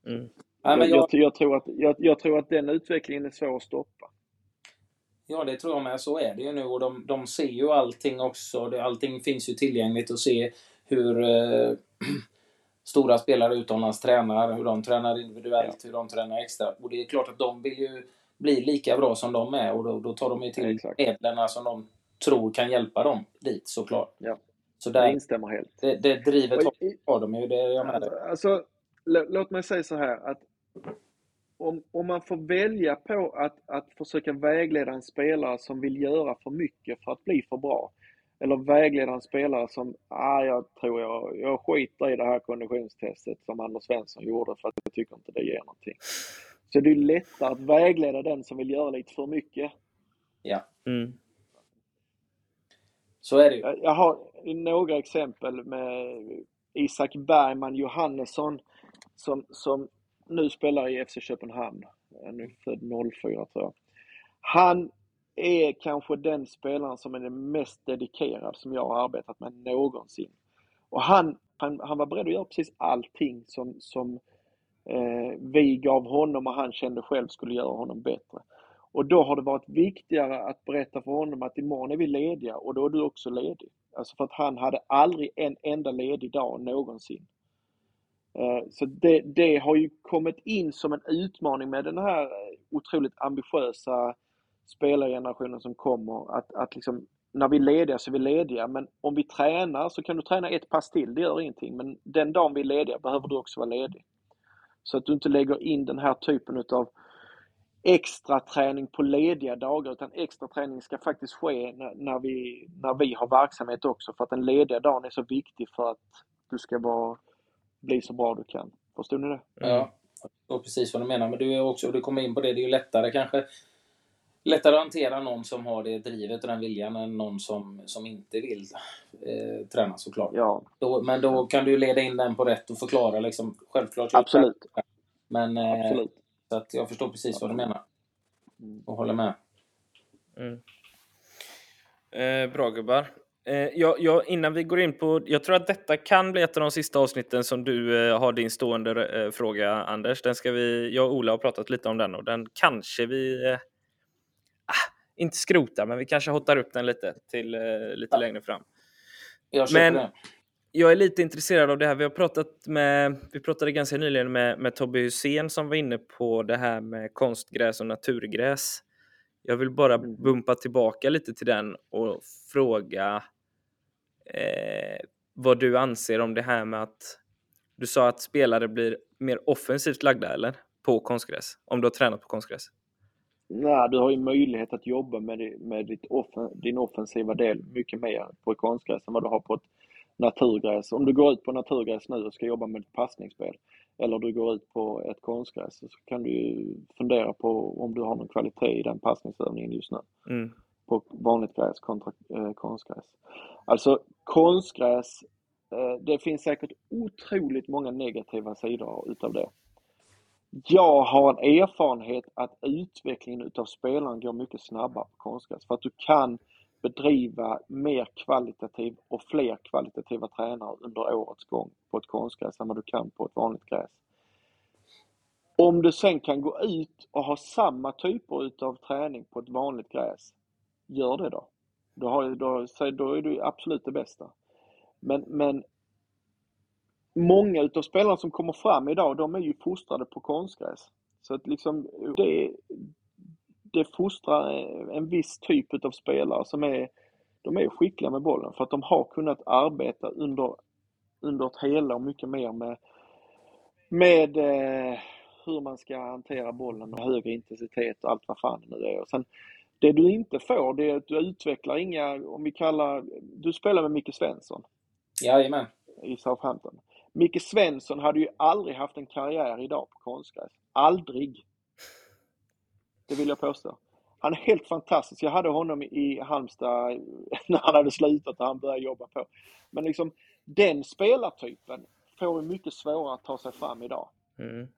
Mm. Jag, jag, jag, tror att, jag, jag, tror att den utvecklingen är svår att stoppa. Ja, det tror jag med. Så är det ju nu och de, de ser ju allting också. allting finns ju tillgängligt att se hur eh, stora spelare utomlands tränar, hur de tränar individuellt, ja. hur de tränar extra. Och det är klart att de vill ju bli lika bra som de är och då, då tar de ju till medlen som de tror kan hjälpa dem dit såklart. Ja. Så där, jag instämmer helt. Det, det drivet har de ju, det är jag alltså, alltså, låt mig säga så här att om, om man får välja på att, att försöka vägleda en spelare som vill göra för mycket för att bli för bra eller vägleda en spelare som, ah, jag tror jag, jag skiter i det här konditionstestet som Anders Svensson gjorde för att jag tycker inte det ger någonting. Så det är lättare att vägleda den som vill göra lite för mycket. Ja. Mm. Så är det ju. Jag har några exempel med Isak Bergman Johannesson som, som nu spelar i FC Köpenhamn. Han är född 04 tror jag. Han är kanske den spelaren som är den mest dedikerad som jag har arbetat med någonsin. Och han, han, han var beredd att göra precis allting som, som eh, vi gav honom och han kände själv skulle göra honom bättre. Och då har det varit viktigare att berätta för honom att imorgon är vi lediga och då är du också ledig. Alltså för att han hade aldrig en enda ledig dag någonsin. Eh, så det, det har ju kommit in som en utmaning med den här eh, otroligt ambitiösa spelargenerationen som kommer att, att liksom, när vi är lediga så är vi lediga, men om vi tränar så kan du träna ett pass till, det gör ingenting. Men den dagen vi är lediga behöver du också vara ledig. Så att du inte lägger in den här typen utav extra träning på lediga dagar, utan extra träning ska faktiskt ske när, när, vi, när vi har verksamhet också, för att den lediga dagen är så viktig för att du ska vara, bli så bra du kan. Förstår ni det? Ja, jag förstår precis vad du menar, men du, är också, du kommer in på det, det är ju lättare kanske lättare att hantera någon som har det drivet och den viljan än någon som, som inte vill eh, träna såklart. Ja. Då, men då kan du leda in den på rätt och förklara liksom, självklart. Absolut. Men eh, Absolut. Så att jag förstår precis vad du menar. Mm. Och håller med. Mm. Eh, bra gubbar. Eh, jag, jag, innan vi går in på, jag tror att detta kan bli ett av de sista avsnitten som du eh, har din stående eh, fråga Anders. Den ska vi, jag och Ola har pratat lite om den och den kanske vi eh, inte skrota, men vi kanske hotar upp den lite till eh, lite ja. längre fram. Jag men det. jag är lite intresserad av det här. Vi har pratat med, vi pratade ganska nyligen med, med Tobbe Hussein som var inne på det här med konstgräs och naturgräs. Jag vill bara mm. bumpa tillbaka lite till den och fråga eh, vad du anser om det här med att du sa att spelare blir mer offensivt lagda, eller? På konstgräs, om du har tränat på konstgräs. Nej, du har ju möjlighet att jobba med, med ditt offen, din offensiva del mycket mer på ett konstgräs än vad du har på ett naturgräs. Om du går ut på naturgräs nu och ska jobba med ett passningsspel eller du går ut på ett konstgräs så kan du ju fundera på om du har någon kvalitet i den passningsövningen just nu. Mm. På vanligt gräs kontra eh, konstgräs. Alltså konstgräs, eh, det finns säkert otroligt många negativa sidor utav det. Jag har en erfarenhet att utvecklingen utav spelaren går mycket snabbare på konstgräs för att du kan bedriva mer kvalitativ och fler kvalitativa tränare under årets gång på ett konstgräs än vad du kan på ett vanligt gräs. Om du sen kan gå ut och ha samma typer utav träning på ett vanligt gräs, gör det då. Då, har, då, då är du absolut det bästa. Men, men många utav spelarna som kommer fram idag, de är ju fostrade på konstgräs. Så att liksom, det, det fostrar en viss typ av spelare som är, de är skickliga med bollen för att de har kunnat arbeta under, under ett hela och mycket mer med, med eh, hur man ska hantera bollen och högre intensitet och allt vad fan det nu är. Och sen, det du inte får, det är att du utvecklar inga, om vi kallar, du spelar med Micke Svensson. Jajamän. I Southampton. Micke Svensson hade ju aldrig haft en karriär idag på konstgräs. Aldrig. Det vill jag påstå. Han är helt fantastisk. Jag hade honom i Halmstad när han hade slutat och han började jobba på. Men liksom den spelartypen får mycket svårare att ta sig fram idag. Mm.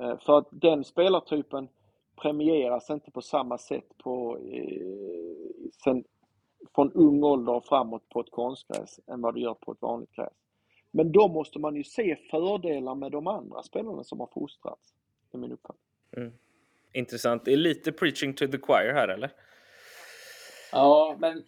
Eh, för att den spelartypen premieras inte på samma sätt på, eh, sen, från ung ålder och framåt på ett konstgräs än vad det gör på ett vanligt gräs. Men då måste man ju se fördelar med de andra spelarna som har fostrats, i min uppfattning. Mm. Intressant. Det är lite preaching to the choir här, eller? Ja, men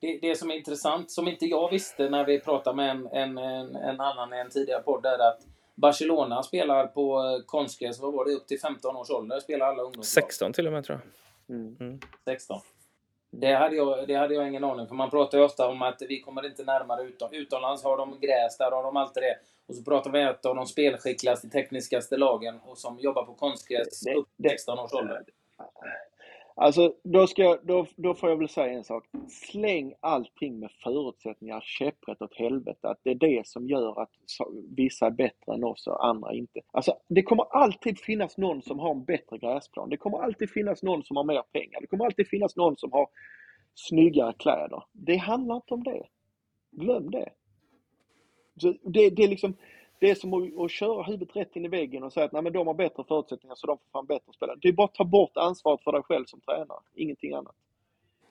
det, det som är intressant, som inte jag visste när vi pratade med en, en, en, en annan i en tidigare podd, är att Barcelona spelar på konstgräs, vad var det, upp till 15 års ålder? Spelar alla ungdomslag? 16 till och med tror jag. Mm. Mm. 16. Det hade, jag, det hade jag ingen aning för man pratar ju ofta om att vi kommer inte närmare utom, utomlands. Har de gräs, där har de alltid det. Och så pratar vi om ett av de spelskickligaste, tekniskaste lagen och som jobbar på konstgräs upp till 16 års ålder. Alltså, då, ska, då, då får jag väl säga en sak. Släng allting med förutsättningar käpprätt åt helvete. Att det är det som gör att vissa är bättre än oss och andra inte. Alltså, det kommer alltid finnas någon som har en bättre gräsplan. Det kommer alltid finnas någon som har mer pengar. Det kommer alltid finnas någon som har snyggare kläder. Det handlar inte om det. Glöm det. Så det, det är liksom, det är som att, att köra huvudet rätt in i väggen och säga att Nej, men de har bättre förutsättningar så de får fan bättre spelare. Det är bara att ta bort ansvaret för dig själv som tränare, ingenting annat.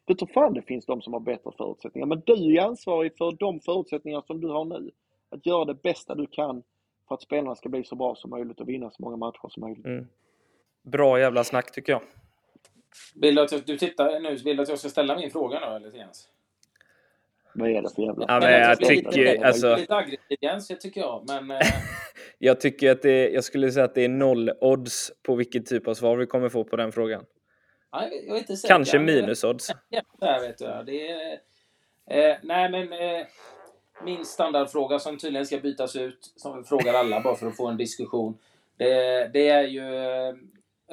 Det tror fan det finns de som har bättre förutsättningar, men du är ansvarig för de förutsättningar som du har nu. Att göra det bästa du kan för att spelarna ska bli så bra som möjligt och vinna så många matcher som möjligt. Mm. Bra jävla snack tycker jag. Vill du att du tittar nu? Vill du att jag ska ställa min fråga nu eller Jens? Vad är det för jävla... Ja, men jag tycker lite, alltså... Aggressiv tycker jag, men... Eh- jag tycker att det jag skulle säga att det är noll odds på vilket typ av svar vi kommer få på den frågan. Ja, jag är inte säker. Kanske minus odds. Ja, där vet du. Det är, eh, nej, men eh, min standardfråga som tydligen ska bytas ut, som vi frågar alla bara för att få en diskussion. Det, det är ju eh,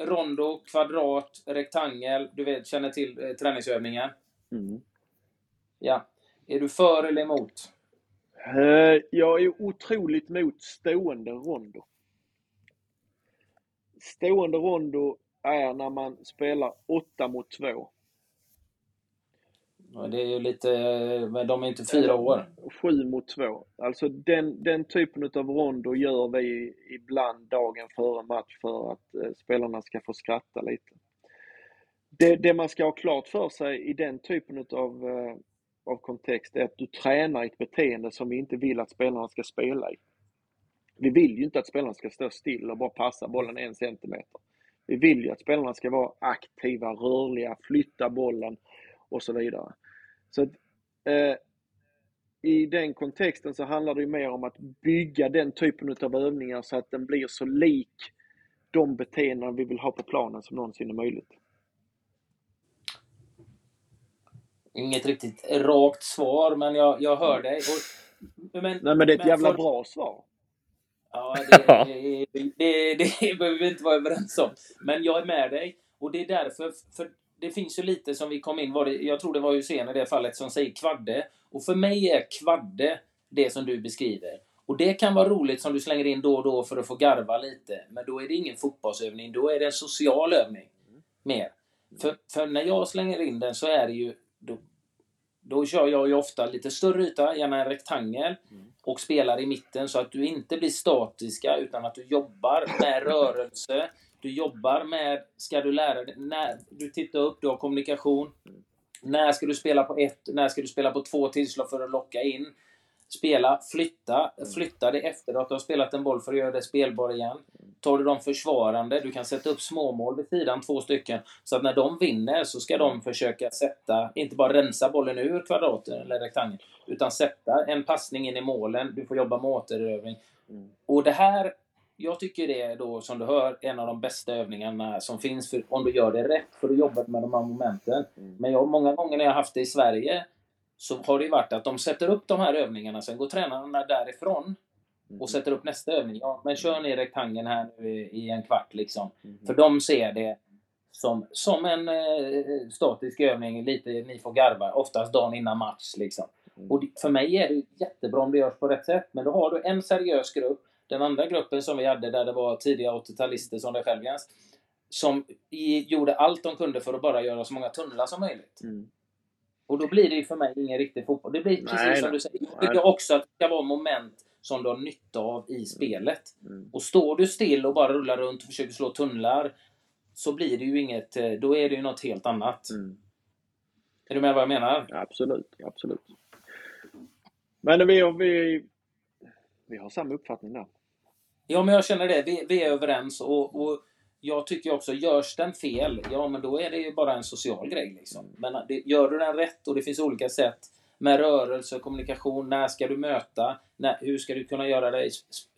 rondo, kvadrat, rektangel. Du vet, känner till eh, träningsövningen? Mm. Ja. Är du för eller emot? Eh, jag är otroligt emot stående rondo. Stående rondo är när man spelar 8 mot 2. Ja, det är ju lite, men de är inte fyra år. 7 mot 2. Alltså den, den typen av rondo gör vi ibland dagen före match för att eh, spelarna ska få skratta lite. Det, det, man ska ha klart för sig i den typen av eh, av kontext är att du tränar ett beteende som vi inte vill att spelarna ska spela i. Vi vill ju inte att spelarna ska stå still och bara passa bollen en centimeter. Vi vill ju att spelarna ska vara aktiva, rörliga, flytta bollen och så vidare. Så att, eh, I den kontexten så handlar det ju mer om att bygga den typen av övningar så att den blir så lik de beteenden vi vill ha på planen som någonsin är möjligt. Inget riktigt rakt svar, men jag, jag hör dig. Och, men, Nej, men det är ett men jävla för... bra svar. Ja, det, det, det, det, behöver vi inte vara överens om. Men jag är med dig. Och det är därför, för det finns ju lite som vi kom in, var det, jag tror det var Hussein i det fallet, som säger kvadde. Och för mig är kvadde det som du beskriver. Och det kan vara roligt som du slänger in då och då för att få garva lite. Men då är det ingen fotbollsövning, då är det en social övning. Mer. För, för när jag slänger in den så är det ju då, då kör jag ju ofta lite större yta, gärna en rektangel, mm. och spelar i mitten så att du inte blir statiska utan att du jobbar med rörelse. Du jobbar med, ska du lära dig, när du tittar upp, du har kommunikation. Mm. När ska du spela på ett, när ska du spela på två tillslag för att locka in? Spela, flytta, mm. flytta det efter att du har spelat en boll för att göra det spelbar igen. Tar du dem försvarande, du kan sätta upp småmål vid sidan, två stycken. Så att när de vinner så ska de försöka sätta, inte bara rensa bollen ur kvadraten eller rektangeln, utan sätta en passning in i målen. Du får jobba med återövning. Mm. Och det här jag tycker det är då, som du hör, en av de bästa övningarna som finns för, om du gör det rätt, för att jobba med de här momenten. Mm. Men jag, många gånger när jag haft det i Sverige så har det varit att de sätter upp de här övningarna, sen går tränarna därifrån och mm. sätter upp nästa övning. Ja, men kör ni rektangeln här nu i, en kvart liksom. Mm. För de ser det som, som en eh, statisk övning, lite ni får garva, oftast dagen innan match liksom. Mm. Och för mig är det jättebra om det görs på rätt sätt, men då har du en seriös grupp den andra gruppen som vi hade där det var tidiga 80-talister som dig själv Jens, som i, gjorde allt de kunde för att bara göra så många tunnlar som möjligt. Mm. Och då blir det ju för mig ingen riktig fotboll. Det blir precis nej, som du säger. Jag tycker också att det ska vara moment som du har nytta av i spelet. Mm. Och står du still och bara rullar runt och försöker slå tunnlar så blir det ju inget, eh, då är det ju något helt annat. Mm. Är du med vad jag menar? absolut, absolut. Men vi, vi, vi har samma uppfattning där. Ja, men jag känner det. Vi, vi är överens och, och jag tycker också, görs den fel, ja men då är det ju bara en social grej. Liksom. Men det, gör du den rätt och det finns olika sätt med rörelse kommunikation. När ska du möta? När, hur ska du kunna göra dig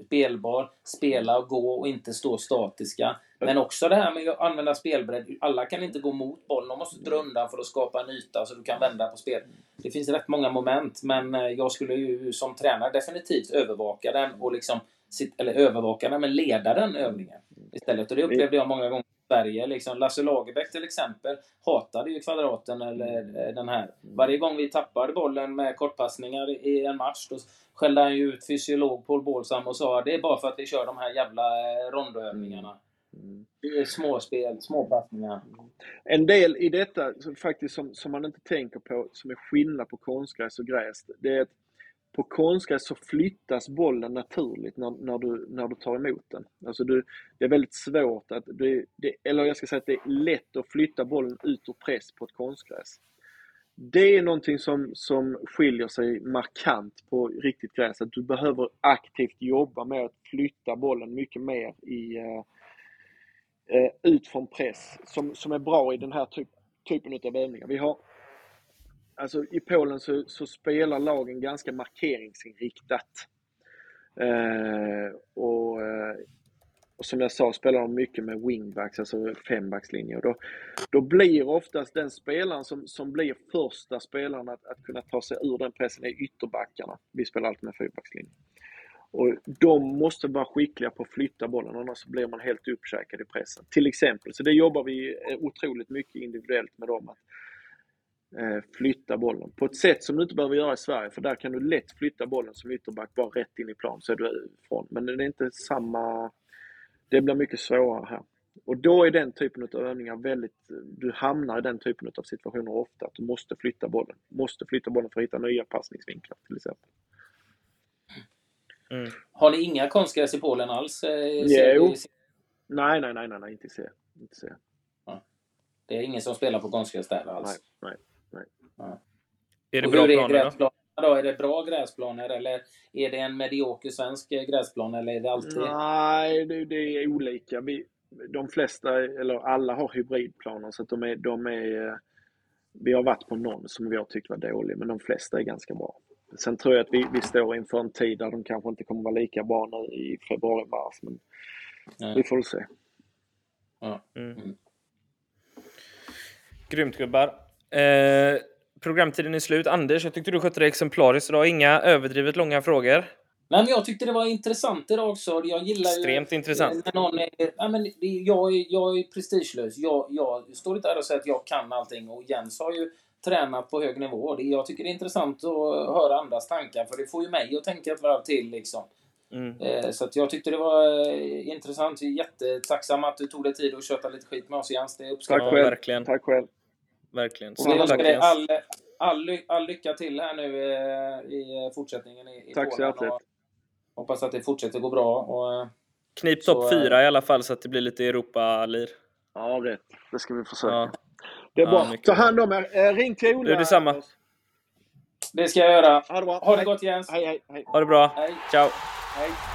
spelbar? Spela och gå och inte stå statiska. Men också det här med att använda spelbredd. Alla kan inte gå mot bollen. De måste dra undan för att skapa en yta så du kan vända på spel. Det finns rätt många moment, men eh, jag skulle ju som tränare definitivt övervaka den och liksom eller övervaka den, men leda den övningen istället. Och det upplevde jag många gånger i Sverige. Liksom Lasse Lagerbäck till exempel hatade ju kvadraten eller eh, den här. Varje gång vi tappade bollen med kortpassningar i en match då skällde han ju ut fysiolog Paul Bålsam och sa det är bara för att vi kör de här jävla eh, rondoövningarna. Är småspel, småpassningar. En del i detta faktiskt som, som man inte tänker på, som är skillnad på konstgräs och gräs, det är att på konstgräs så flyttas bollen naturligt när, när, du, när du tar emot den. Alltså du, det är väldigt svårt att, det, det, eller jag ska säga att det är lätt att flytta bollen ut ur press på ett konstgräs. Det är någonting som, som skiljer sig markant på riktigt gräs, att du behöver aktivt jobba med att flytta bollen mycket mer i, uh, uh, ut från press, som, som är bra i den här typ, typen av övningar. Vi har alltså i Polen så, så spelar lagen ganska markeringsinriktat. Eh, och, eh, och, som jag sa spelar de mycket med wingbacks, alltså fembackslinje. då, då blir oftast den spelaren som, som blir första spelaren att, att kunna ta sig ur den pressen är ytterbackarna. Vi spelar alltid med fyrbackslinje. Och de måste vara skickliga på att flytta bollen, annars blir man helt uppkäkad i pressen. Till exempel. Så det jobbar vi otroligt mycket individuellt med dem. Att, flytta bollen på ett sätt som du inte behöver göra i Sverige för där kan du lätt flytta bollen som ytterback bara rätt in i plan så är du ifrån. Men det är inte samma... Det blir mycket svårare här. Och då är den typen av övningar väldigt... Du hamnar i den typen av situationer ofta att du måste flytta bollen. Måste flytta bollen för att hitta nya passningsvinklar till exempel. Mm. Har ni inga konstgräs i Polen alls? Eh, jo. Nej, nej, nej, nej, nej, inte se. Inte se. Ja. Det är ingen som spelar på konstgräs där alls? Nej, nej. Ja. Är det bra planer då? Då? Är det bra gräsplaner eller är det en medioker svensk gräsplan eller är det alltid? Nej, det, det är olika. Vi, de flesta, eller alla har hybridplaner så att de är, de är... Vi har varit på någon som vi har tyckt var dålig, men de flesta är ganska bra. Sen tror jag att vi, vi står inför en tid där de kanske inte kommer vara lika bra nu i februari-mars, men Nej. vi får väl se. Ja. Mm. Mm. Grymt gubbar. Eh, programtiden är slut. Anders, jag tyckte du skötte det exemplariskt idag. Inga överdrivet långa frågor. Nej, men jag tyckte det var intressant idag också. Jag gillar Extremt ju, intressant. När någon är, ja, men jag, är, jag är prestigelös. Jag, jag står inte här och säger att jag kan allting. Och Jens har ju tränat på hög nivå. Jag tycker det är intressant att höra andras tankar. För det får ju mig att tänka ett varv till. Liksom. Mm. Eh, så jag tyckte det var eh, intressant. Jag är jättetacksam att du tog dig tid att köta lite skit med oss Jens. Det uppskattar Tack själv. Verkligen. Tack själv verkligen. Önskar dig all, all, all lycka till här nu eh, i fortsättningen i, i Tack så hjärtligt. Hoppas att det fortsätter gå bra. Och, eh, Knip topp fyra i alla fall så att det blir lite Europa-lir. Ja, rätt. Det ska vi försöka. Ja. Det är bra. Ja, Ta hand om er. Eh, ring till Ola. Du, detsamma. Det ska jag göra. Ha det bra. Ha det gott Jens. Hej, hej, hej. Ha det bra. Hej. Ciao. Hej.